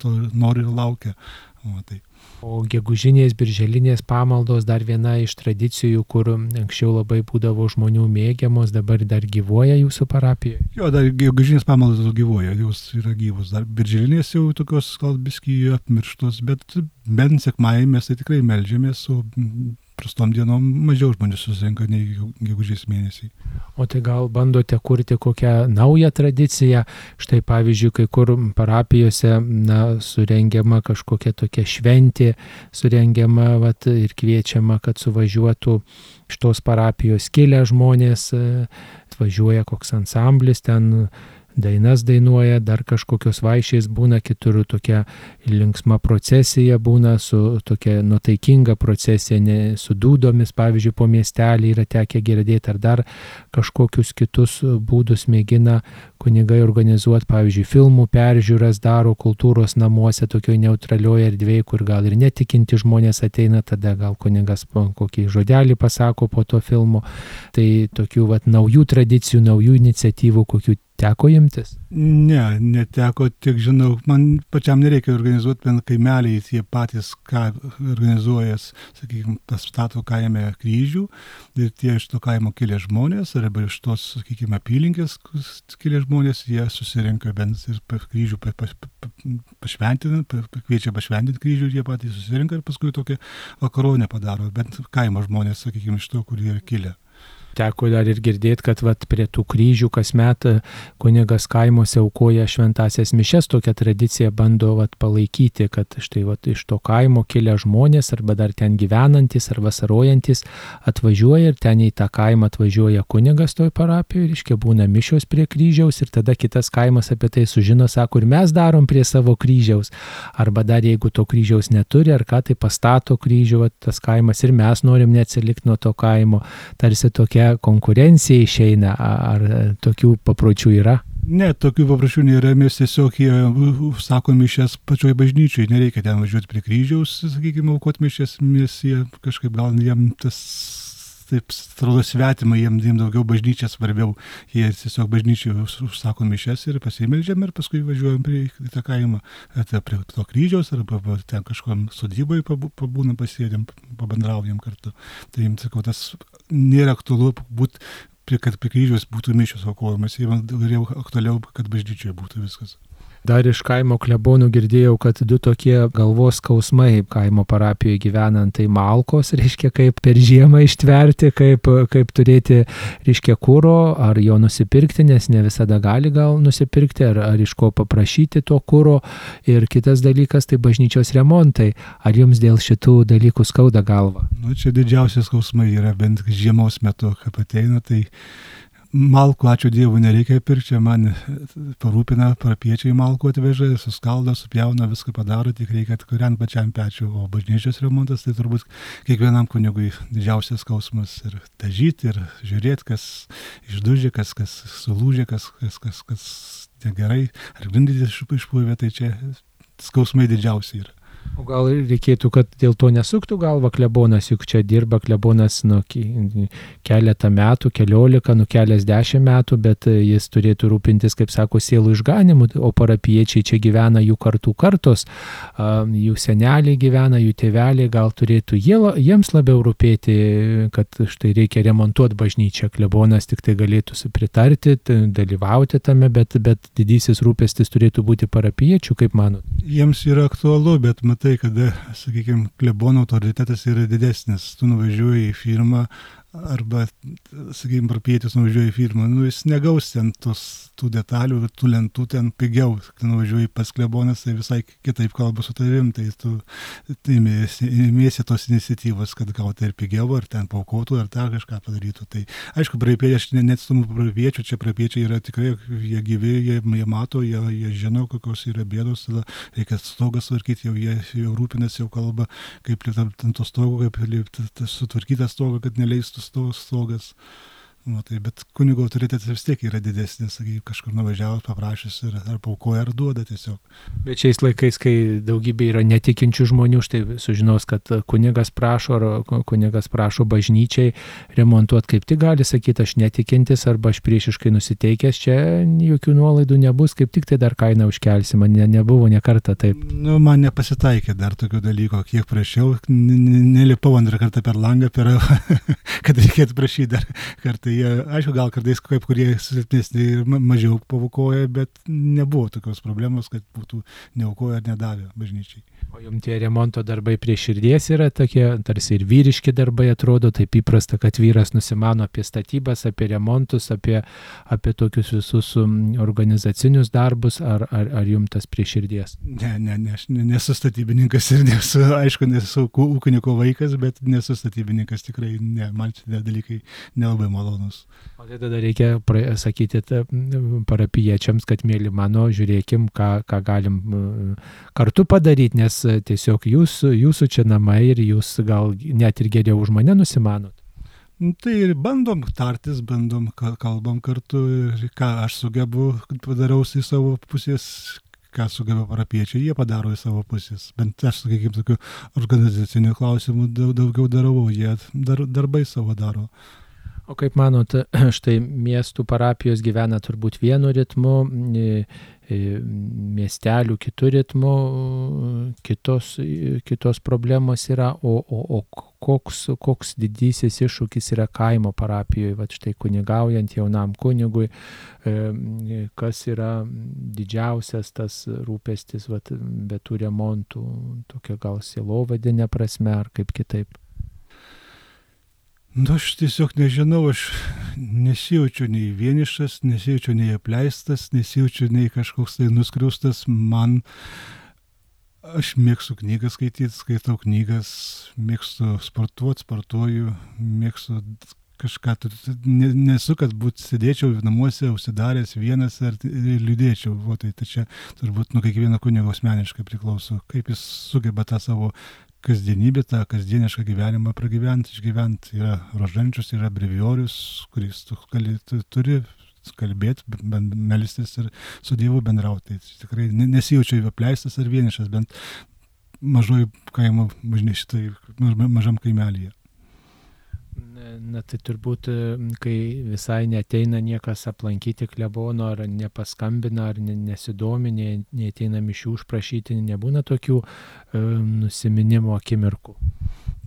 to nori ir laukia. O, tai. O gegužinės, birželinės pamaldos dar viena iš tradicijų, kur anksčiau labai būdavo žmonių mėgiamos, dabar dar gyvoja jūsų parapijoje? Jo, dar gegužinės pamaldos gyvoja, jos yra gyvos. Dar birželinės jau tokios gal biskį apmirštos, bet bent sekmąjį mes tai tikrai melžiamės, o prastom dienom mažiau žmonių susirinka nei gegužės mėnesį. O tai gal bandote kurti kokią naują tradiciją? Štai pavyzdžiui, kai kur parapijose na, surengiama kažkokia tokia šventė, surengiama vat, ir kviečiama, kad suvažiuotų iš tos parapijos kilę žmonės, atvažiuoja koks ansamblis ten dainas dainuoja, dar kažkokios vaišės būna, kitur tokia linksma procesija būna, su tokia nutaikinga procesija, ne, su dūdomis, pavyzdžiui, po miestelį yra tekę girdėti, ar dar kažkokius kitus būdus mėgina kunigai organizuoti, pavyzdžiui, filmų peržiūras daro kultūros namuose, tokioje neutralioje erdvėje, kur gal ir netikinti žmonės ateina, tada gal kunigas kokį žodelį pasako po to filmo. Tai tokių vat, naujų tradicijų, naujų iniciatyvų, kokių Teko imtis? Ne, neteko, tik žinau, man pačiam nereikia organizuoti, bent kaimeliai, jie patys ką organizuojas, sakykime, pastato kaime kryžių ir tie iš to kaimo kilę žmonės, arba iš tos, sakykime, apylinkės kilę žmonės, jie susirinka bent ir kryžių pašventina, kviečia pašventinti kryžių ir jie patys susirinka ir paskui tokią vakaronę padaro, bent kaimo žmonės, sakykime, iš to, kur jie yra kilę. Teko dar ir girdėti, kad vat, prie tų kryžių kasmet kunigas kaimuose aukoja šventasias mišes, tokią tradiciją bando vat, palaikyti, kad štai vat, iš to kaimo kilę žmonės arba dar ten gyvenantis ar vasarojantis atvažiuoja ir ten į tą kaimą atvažiuoja kunigas toj parapijoje, reiškia būna mišios prie kryžiaus ir tada kitas kaimas apie tai sužino, sako, ir mes darom prie savo kryžiaus. Arba dar jeigu to kryžiaus neturi, ar ką tai pastato kryžių vat, tas kaimas ir mes norim neatsilikti nuo to kaimo. Tarsi tokia konkurencija išeina, ar tokių papročių yra? Ne, tokių paprašų nėra, mes tiesiog jie sako mišęs pačioj bažnyčiai, nereikia ten važiuoti prie kryžiaus, sakykime, aukoti mišęs, mes jie kažkaip gal jiem tas taip atrodo svetima, jiems jiem daugiau bažnyčia svarbiau, jie tiesiog bažnyčiai užsako mišes ir pasimeldžiam ir paskui važiuojam prie tą kaimą, prie to kryžiaus arba ten kažkom sodybai pabūnam, pasėdėm, pabendraujam kartu. Tai jiems sakau, tas nėra aktualu būti kad prie kryžiaus būtų mišios aukojamas, jiems aktualiau, kad bažnyčioje būtų viskas. Dar iš kaimo klebonų girdėjau, kad du tokie galvos skausmai kaimo parapijoje gyvenant, tai malkos, reiškia, kaip per žiemą ištverti, kaip, kaip turėti, reiškia, kūro, ar jo nusipirkti, nes ne visada gali gal nusipirkti, ar, ar iš ko paprašyti to kūro. Ir kitas dalykas, tai bažnyčios remontai. Ar jums dėl šitų dalykų skauda galva? Nu, čia didžiausias skausmai yra, bent žiemos metu, kai ateina, tai Malkų, ačiū Dievui, nereikia pirkti, man parūpina, parapiečiai malkų atveža, suskaldo, supjauna, viską padaro, tik reikia atkuriant pačiam pečiu, o bažnyčios remontas tai turbūt kiekvienam kunigui didžiausias skausmas ir dažyti, ir žiūrėti, kas išdužė, kas, kas sulūžė, kas, kas, kas, kas negerai, ar grindyti išpūvė, tai čia skausmai didžiausi yra. O gal reikėtų, kad dėl to nesuktų galva klebonas, juk čia dirba klebonas nu, keletą metų, keliolika, nu keliasdešimt metų, bet jis turėtų rūpintis, kaip sako, sielų išganimu, o parapiečiai čia gyvena jų kartų kartos, jų seneliai gyvena, jų tėveliai, gal turėtų jie, jiems labiau rūpėti, kad štai reikia remontuoti bažnyčią, klebonas tik tai galėtų pritarti, dalyvauti tame, bet, bet didysis rūpestis turėtų būti parapiečių, kaip manot? Jiems yra aktualu, bet matai, kada, sakykime, klebono autoritetas yra didesnis. Tu nuvažiuoji į firmą, arba, sakykime, parpietis nuvažiuoja į firmą, nu, jis negaus ten tos, tų detalių, tų lentų ten pigiau, kai nuvažiuoji pas klebonas, tai visai kitaip kalba su tavim, tai tu tai imiesi tos iniciatyvos, kad gauti ir pigiau, ar ten paukotų, ar tą kažką padarytų. Tai aišku, praeipiečiai, aš net stumu praeipiečių, čia praeipiečiai yra tikrai, jie gyvi, jie, jie mato, jie, jie žino, kokios yra bėdos, tada reikia stogas tvarkyti, jau jie jau rūpinasi, jau kalba, kaip ant to stogo, kaip sutvarkyti tą stogą, kad neleistų stogas. Nu, tai, bet kunigo autoritetas vis tiek yra didesnis, sakai, kažkur nuvažiavus, paprašęs ir ar paukoja, ar duoda tiesiog. Bet šiais laikais, kai daugybė yra netikinčių žmonių, štai sužinos, kad kunigas prašo, ar kunigas prašo bažnyčiai remontuoti, kaip tik gali sakyti, aš netikintis arba aš priešiškai nusiteikęs, čia jokių nuolaidų nebus, kaip tik tai dar kainą užkelsi, man ne, nebuvo nekarta taip. Nu, man nepasitaikė dar tokių dalykų, kiek prašiau, nelipau antrą kartą per langą, per, kad reikėtų prašyti dar kartą jie, aišku, gal kartais kaip kurie silpnesni ir mažiau pavokoja, bet nebuvo tokios problemos, kad būtų neaukoja ar nedavė bažnyčiai. O jums tie remonto darbai prie širdies yra tokie, tarsi ir vyriški darbai atrodo, taip įprasta, kad vyras nusimano apie statybas, apie remontus, apie, apie tokius visus um, organizacinius darbus, ar, ar, ar jums tas prie širdies? Ne, ne, ne, aš nesu statybininkas ir nesu, aišku, nesu ūkininko vaikas, bet nesu statybininkas tikrai, ne, man šitie dalykai nelabai malonus. O tai tada reikia sakyti parapiečiams, kad mėly mano, žiūrėkim, ką, ką galim kartu padaryti, nes tiesiog jūs, jūsų čia namai ir jūs gal net ir geriau už mane nusimanot. Nu, tai ir bandom tartis, bandom, kalbam kartu ir ką aš sugebu, padarau į savo pusės, ką sugeba parapiečiai, jie padaro į savo pusės. Bent aš, sakykime, tokių organizacinių klausimų daugiau darau, jie dar, darbai savo daro. O kaip manot, štai miestų parapijos gyvena turbūt vienu ritmu, miestelių kitų ritmų, kitos, kitos problemos yra, o, o, o koks, koks didysis iššūkis yra kaimo parapijoje, va štai kunigaujant jaunam kunigui, kas yra didžiausias tas rūpestis, va, be tų remontų, tokia gal silovadinė prasme ar kaip kitaip. Nu, aš tiesiog nežinau, aš nesijaučiu nei vienišas, nesijaučiu nei apleistas, nesijaučiu nei kažkoks tai nuskriaustas. Man, aš mėgstu knygas skaityti, skaitau knygas, mėgstu sportuoti, sportuoju, mėgstu kažką, nesu, kad būt sėdėčiau namuose, užsidaręs vienas ar liūdėčiau. O tai, tai čia turbūt nuo kiekvieno kunigo asmeniškai priklauso, kaip jis sugeba tą savo kasdienybę, tą kasdienišką gyvenimą pragyventi, išgyventi. Yra rožančius, yra breviorius, kuris tu, gali, tu turi kalbėti, melstis ir su Dievu bendrauti. Tai tikrai nesijaučiu apleistas ar vienišas, bent mažoj kaimo bažnyčiai, mažam kaimelyje. Na tai turbūt, kai visai neteina niekas aplankyti klebono, ar nepaskambina, ar nesidomi, neteina mišių užprašyti, nebūna tokių nusiminimo akimirkų.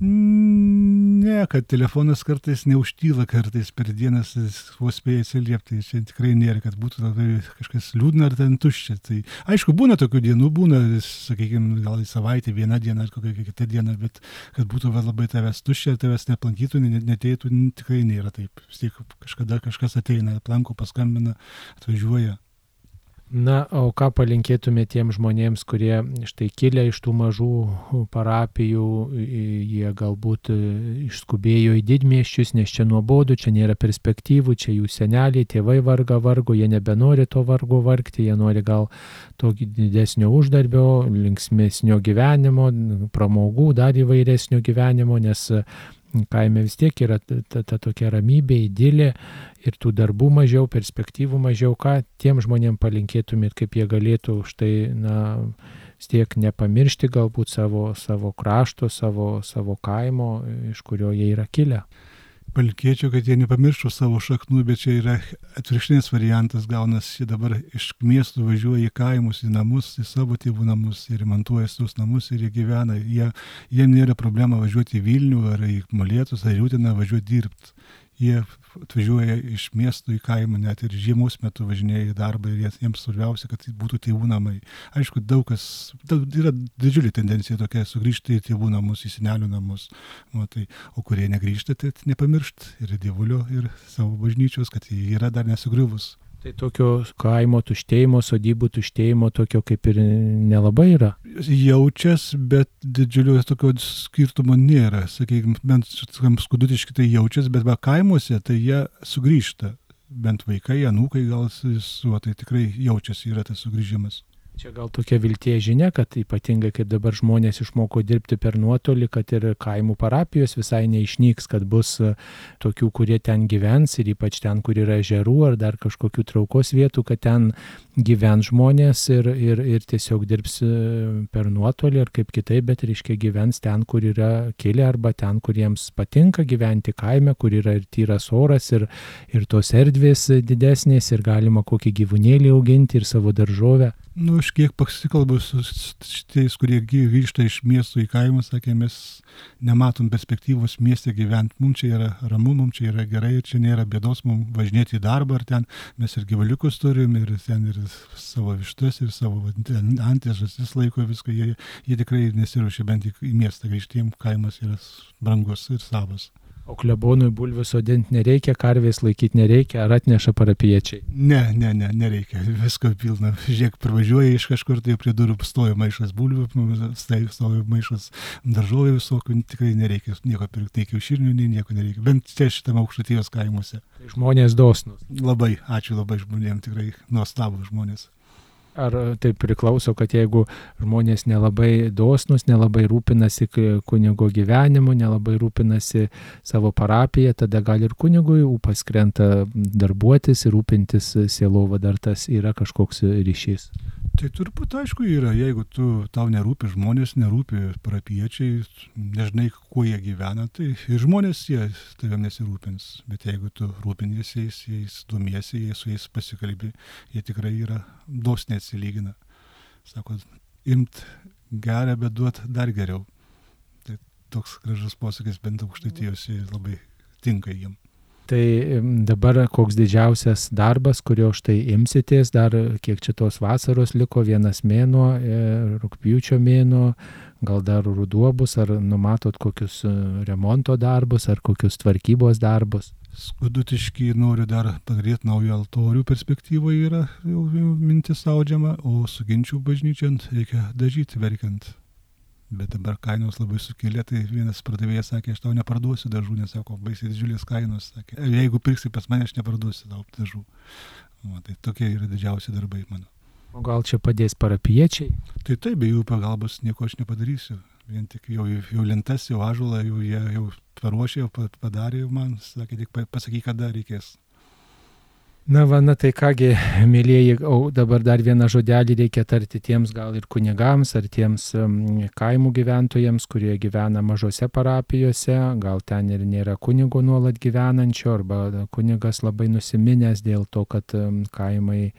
Ne, kad telefonas kartais neužtyla, kartais per dienas vos spėja atsiliepti. Čia tikrai nėra, kad būtų labai kažkas liūdna ar ten tuščia. Tai aišku, būna tokių dienų, būna, sakykime, gal į savaitę, vieną dieną ar kokią kitą dieną, bet kad būtų labai tavęs tuščia, tavęs neplankytų, neteitų, tikrai nėra taip. Vis tiek kažkada kažkas ateina, aplanko, paskambina, atvažiuoja. Na, o ką palinkėtume tiem žmonėms, kurie štai kilę iš tų mažų parapijų, jie galbūt e, išskubėjo į didmieščius, nes čia nuobodu, čia nėra perspektyvų, čia jų seneliai, tėvai varga vargo, jie nebenori to vargo vargti, jie nori gal tokį didesnio uždarbio, linksmėsnio gyvenimo, pramogų, dar įvairesnio gyvenimo, nes kaime vis tiek yra ta, ta, ta tokia ramybė, idilė ir tų darbų mažiau, perspektyvų mažiau, ką tiem žmonėm palinkėtumėt, kaip jie galėtų už tai, na, vis tiek nepamiršti galbūt savo, savo krašto, savo, savo kaimo, iš kurio jie yra kilę palinkėčiau, kad jie nepamirštų savo šaknų, bet čia yra atvirkštinis variantas, gaunasi dabar iš miestų važiuoja į kaimus, į namus, į savo tėvų namus ir remontuoja tos namus ir jie gyvena. Jie, jiem nėra problema važiuoti į Vilnių ar į Molėtus ar į Utiną važiuoti dirbti jie atvažiuoja iš miestų į kaimą, net ir žiemos metu važinėja į darbą ir jiems svarbiausia, kad būtų tėvų namai. Aišku, daug kas, daug, yra didžiulė tendencija tokia sugrįžti į tėvų namus, į senelių namus. O, tai, o kurie negrįžta, tai nepamiršt ir dievulio, ir savo bažnyčios, kad jie yra dar nesugriuvus. Tai tokio kaimo tuštėjimo, sodybų tuštėjimo tokio kaip ir nelabai yra. Jaučias, bet didžiulio tokio skirtumo nėra. Sakykime, bent skudutiškai tai jaučias, bet va kaimuose tai jie sugrįžta. Bent vaikai, anūkai gal su, tai tikrai jaučiasi yra tas sugrįžimas. Čia gal tokia viltie žinia, kad ypatingai kaip dabar žmonės išmoko dirbti per nuotolį, kad ir kaimų parapijos visai neišnyks, kad bus e, tokių, kurie ten gyvens ir ypač ten, kur yra žerų ar dar kažkokių traukos vietų, kad ten gyvens žmonės ir, ir, ir tiesiog dirbs e, per nuotolį ar kaip kitaip, bet reiškia gyvens ten, kur yra kilę arba ten, kur jiems patinka gyventi kaime, kur yra ir tyras oras ir, ir tos erdvės didesnės ir galima kokį gyvūnėlį auginti ir savo daržovę. Nu, aš kiek pasikalbu su šitais, kurie grįžta iš miestų į kaimą, sakė, mes nematom perspektyvos mieste gyventi, mums čia yra ramu, mums čia yra gerai, čia nėra bėdos mums važinėti į darbą, ar ten mes ir gyvaliukus turim, ir ten ir savo vištas, ir savo antės, žasis laiko viską, jie, jie tikrai nesiruošia bent į miestą grįžti, jiems kaimas yra brangus ir savas. O klebonui bulvių sodinti nereikia, karvės laikyti nereikia, ar atneša parapiečiai? Ne, ne, ne, nereikia. Visko pilna. Žiūrėk, pravažiuoja iš kažkur, tai prie durų stoja maišas bulvių, stoja maišas daržovių visokių, tikrai nereikia nieko pirkti, kiaušinių, nei nieko nereikia. Bent čia šitame aukštutijos kaimuose. Tai žmonės dosnus. Labai, ačiū labai žmonėms, tikrai nuostabų žmonės. Ar tai priklauso, kad jeigu žmonės nelabai dosnus, nelabai rūpinasi kunigo gyvenimu, nelabai rūpinasi savo parapiją, tada gal ir kunigui ūpas krenta darbuotis ir rūpintis sielovą, dar tas yra kažkoks ryšys. Tai turbūt aišku yra, jeigu tu, tau nerūpi žmonės, nerūpi parapiečiai, nežinai, kuo jie gyvena, tai ir žmonės jie tavim nesirūpins. Bet jeigu tu rūpiniesi jais, jais domiesi, jais su jais pasikalbi, jie tikrai yra dosniai atsilygina. Sako, imt gerą, bet duot dar geriau. Tai toks gražus posakis bent aukštaitijose labai tinka jiem. Tai dabar koks didžiausias darbas, kurio štai imsitės, dar kiek čia tos vasaros liko, vienas mėnuo, e, rūpjūčio mėnuo, gal dar ruduo bus, ar numatot kokius e, remonto darbus, ar kokius tvarkybos darbus? Skudutiškai noriu dar padaryti naują altorių perspektyvoje yra jau, jau mintis audžiama, o su ginčių bažnyčiant reikia dažyti verkiant. Bet dabar kainos labai sukėlė, tai vienas pardavėjas sakė, aš tau neparduosiu dažų, nes sako, baisiai didžiulės kainos. Sakė, jeigu pirksi pas mane, aš neparduosiu tau dažų. O, tai tokie yra didžiausi darbai mano. O gal čia padės parapiečiai? Tai taip, be jų pagalbos nieko aš nepadarysiu. Vien tik jau, jau lentas, jau ažulą, jau jie jau paruošė, jau padarė, jau man sakė, tik pasakyk, kada reikės. Na, va, na tai kągi, mėlyjeji, dabar dar vieną žodelį reikia tarti tiems gal ir kunigams, ar tiems kaimų gyventojams, kurie gyvena mažose parapijose, gal ten ir nėra kunigo nuolat gyvenančio, arba kunigas labai nusiminęs dėl to, kad kaimai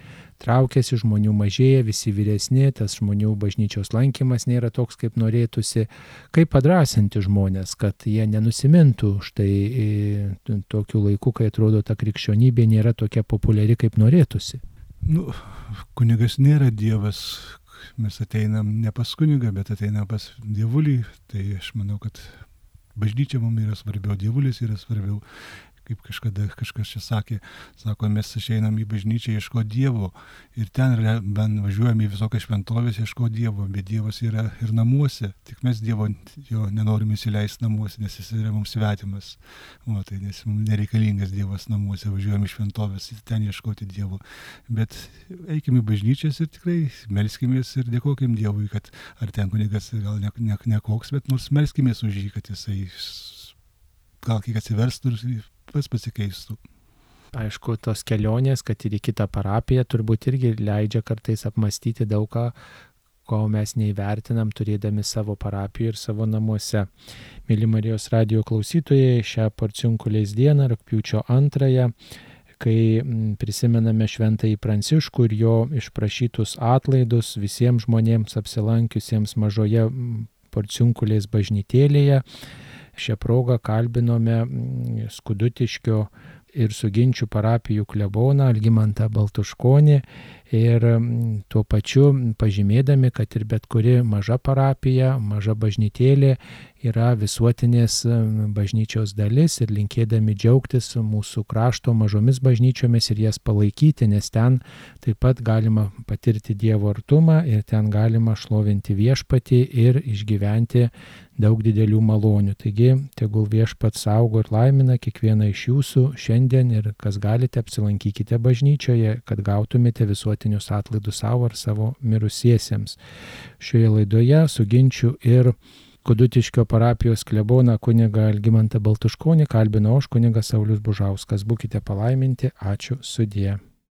traukiasi, žmonių mažėja, visi vyresni, tas žmonių bažnyčios lankymas nėra toks, kaip norėtųsi. Kaip padrasinti žmonės, kad jie nenusimintų štai e, tokiu laiku, kai atrodo ta krikščionybė nėra tokia populiari, kaip norėtųsi. Nu, kunigas nėra Dievas, mes ateinam ne pas kunigą, bet ateinam pas dievulį, tai aš manau, kad bažnyčia mums yra svarbiau, dievulis yra svarbiau kaip kažkada kažkas čia sakė, sako, mes išeinam į bažnyčią ieško Dievo. Ir ten ben važiuojame į visokias šventovės ieško Dievo, bet Dievas yra ir namuose, tik mes Dievo jo nenorim įsileisti namuose, nes jis yra mums svetimas, o tai nes mums nereikalingas Dievas namuose, važiuojame į šventovės ir ten ieškoti Dievo, bet eikime į bažnyčias ir tikrai melskimės ir dėkokim Dievui, kad ar ten kunigas gal ne, ne, ne koks, bet nors melskimės už jį, kad jisai gal kiek atsiverstų ir pats pasikeistų. Aišku, tos kelionės, kad ir į kitą parapiją, turbūt irgi leidžia kartais apmastyti daug ką, ko mes neįvertinam turėdami savo parapiją ir savo namuose. Mėly Marijos radio klausytojai, šią porciunkulės dieną, rūpiučio antrąją, kai prisimename šventąjį Pranciškų ir jo išprašytus atlaidus visiems žmonėms apsilankiusiems mažoje porciunkulės bažnytėlėje, Šią progą kalbinome Skudutiškio ir suginčių parapijų kleboną Algimantą Baltuškonį ir mm, tuo pačiu pažymėdami, kad ir bet kuri maža parapija, maža bažnytėlė yra visuotinės bažnyčios dalis ir linkėdami džiaugtis mūsų krašto mažomis bažnyčiomis ir jas palaikyti, nes ten taip pat galima patirti Dievo artumą ir ten galima šlovinti viešpatį ir išgyventi daug didelių malonių. Taigi, tegul viešpat saugo ir laimina kiekvieną iš jūsų šiandien ir kas galite apsilankykite bažnyčioje, kad gautumėte visuotinius atlaidus savo ar savo mirusiesiems. Šioje laidoje suginčiu ir Kudutiškio parapijos kleboną kunigą Algimantą Baltuškonį kalbino aš kunigas Saulis Bužauskas. Būkite palaiminti, ačiū sudie.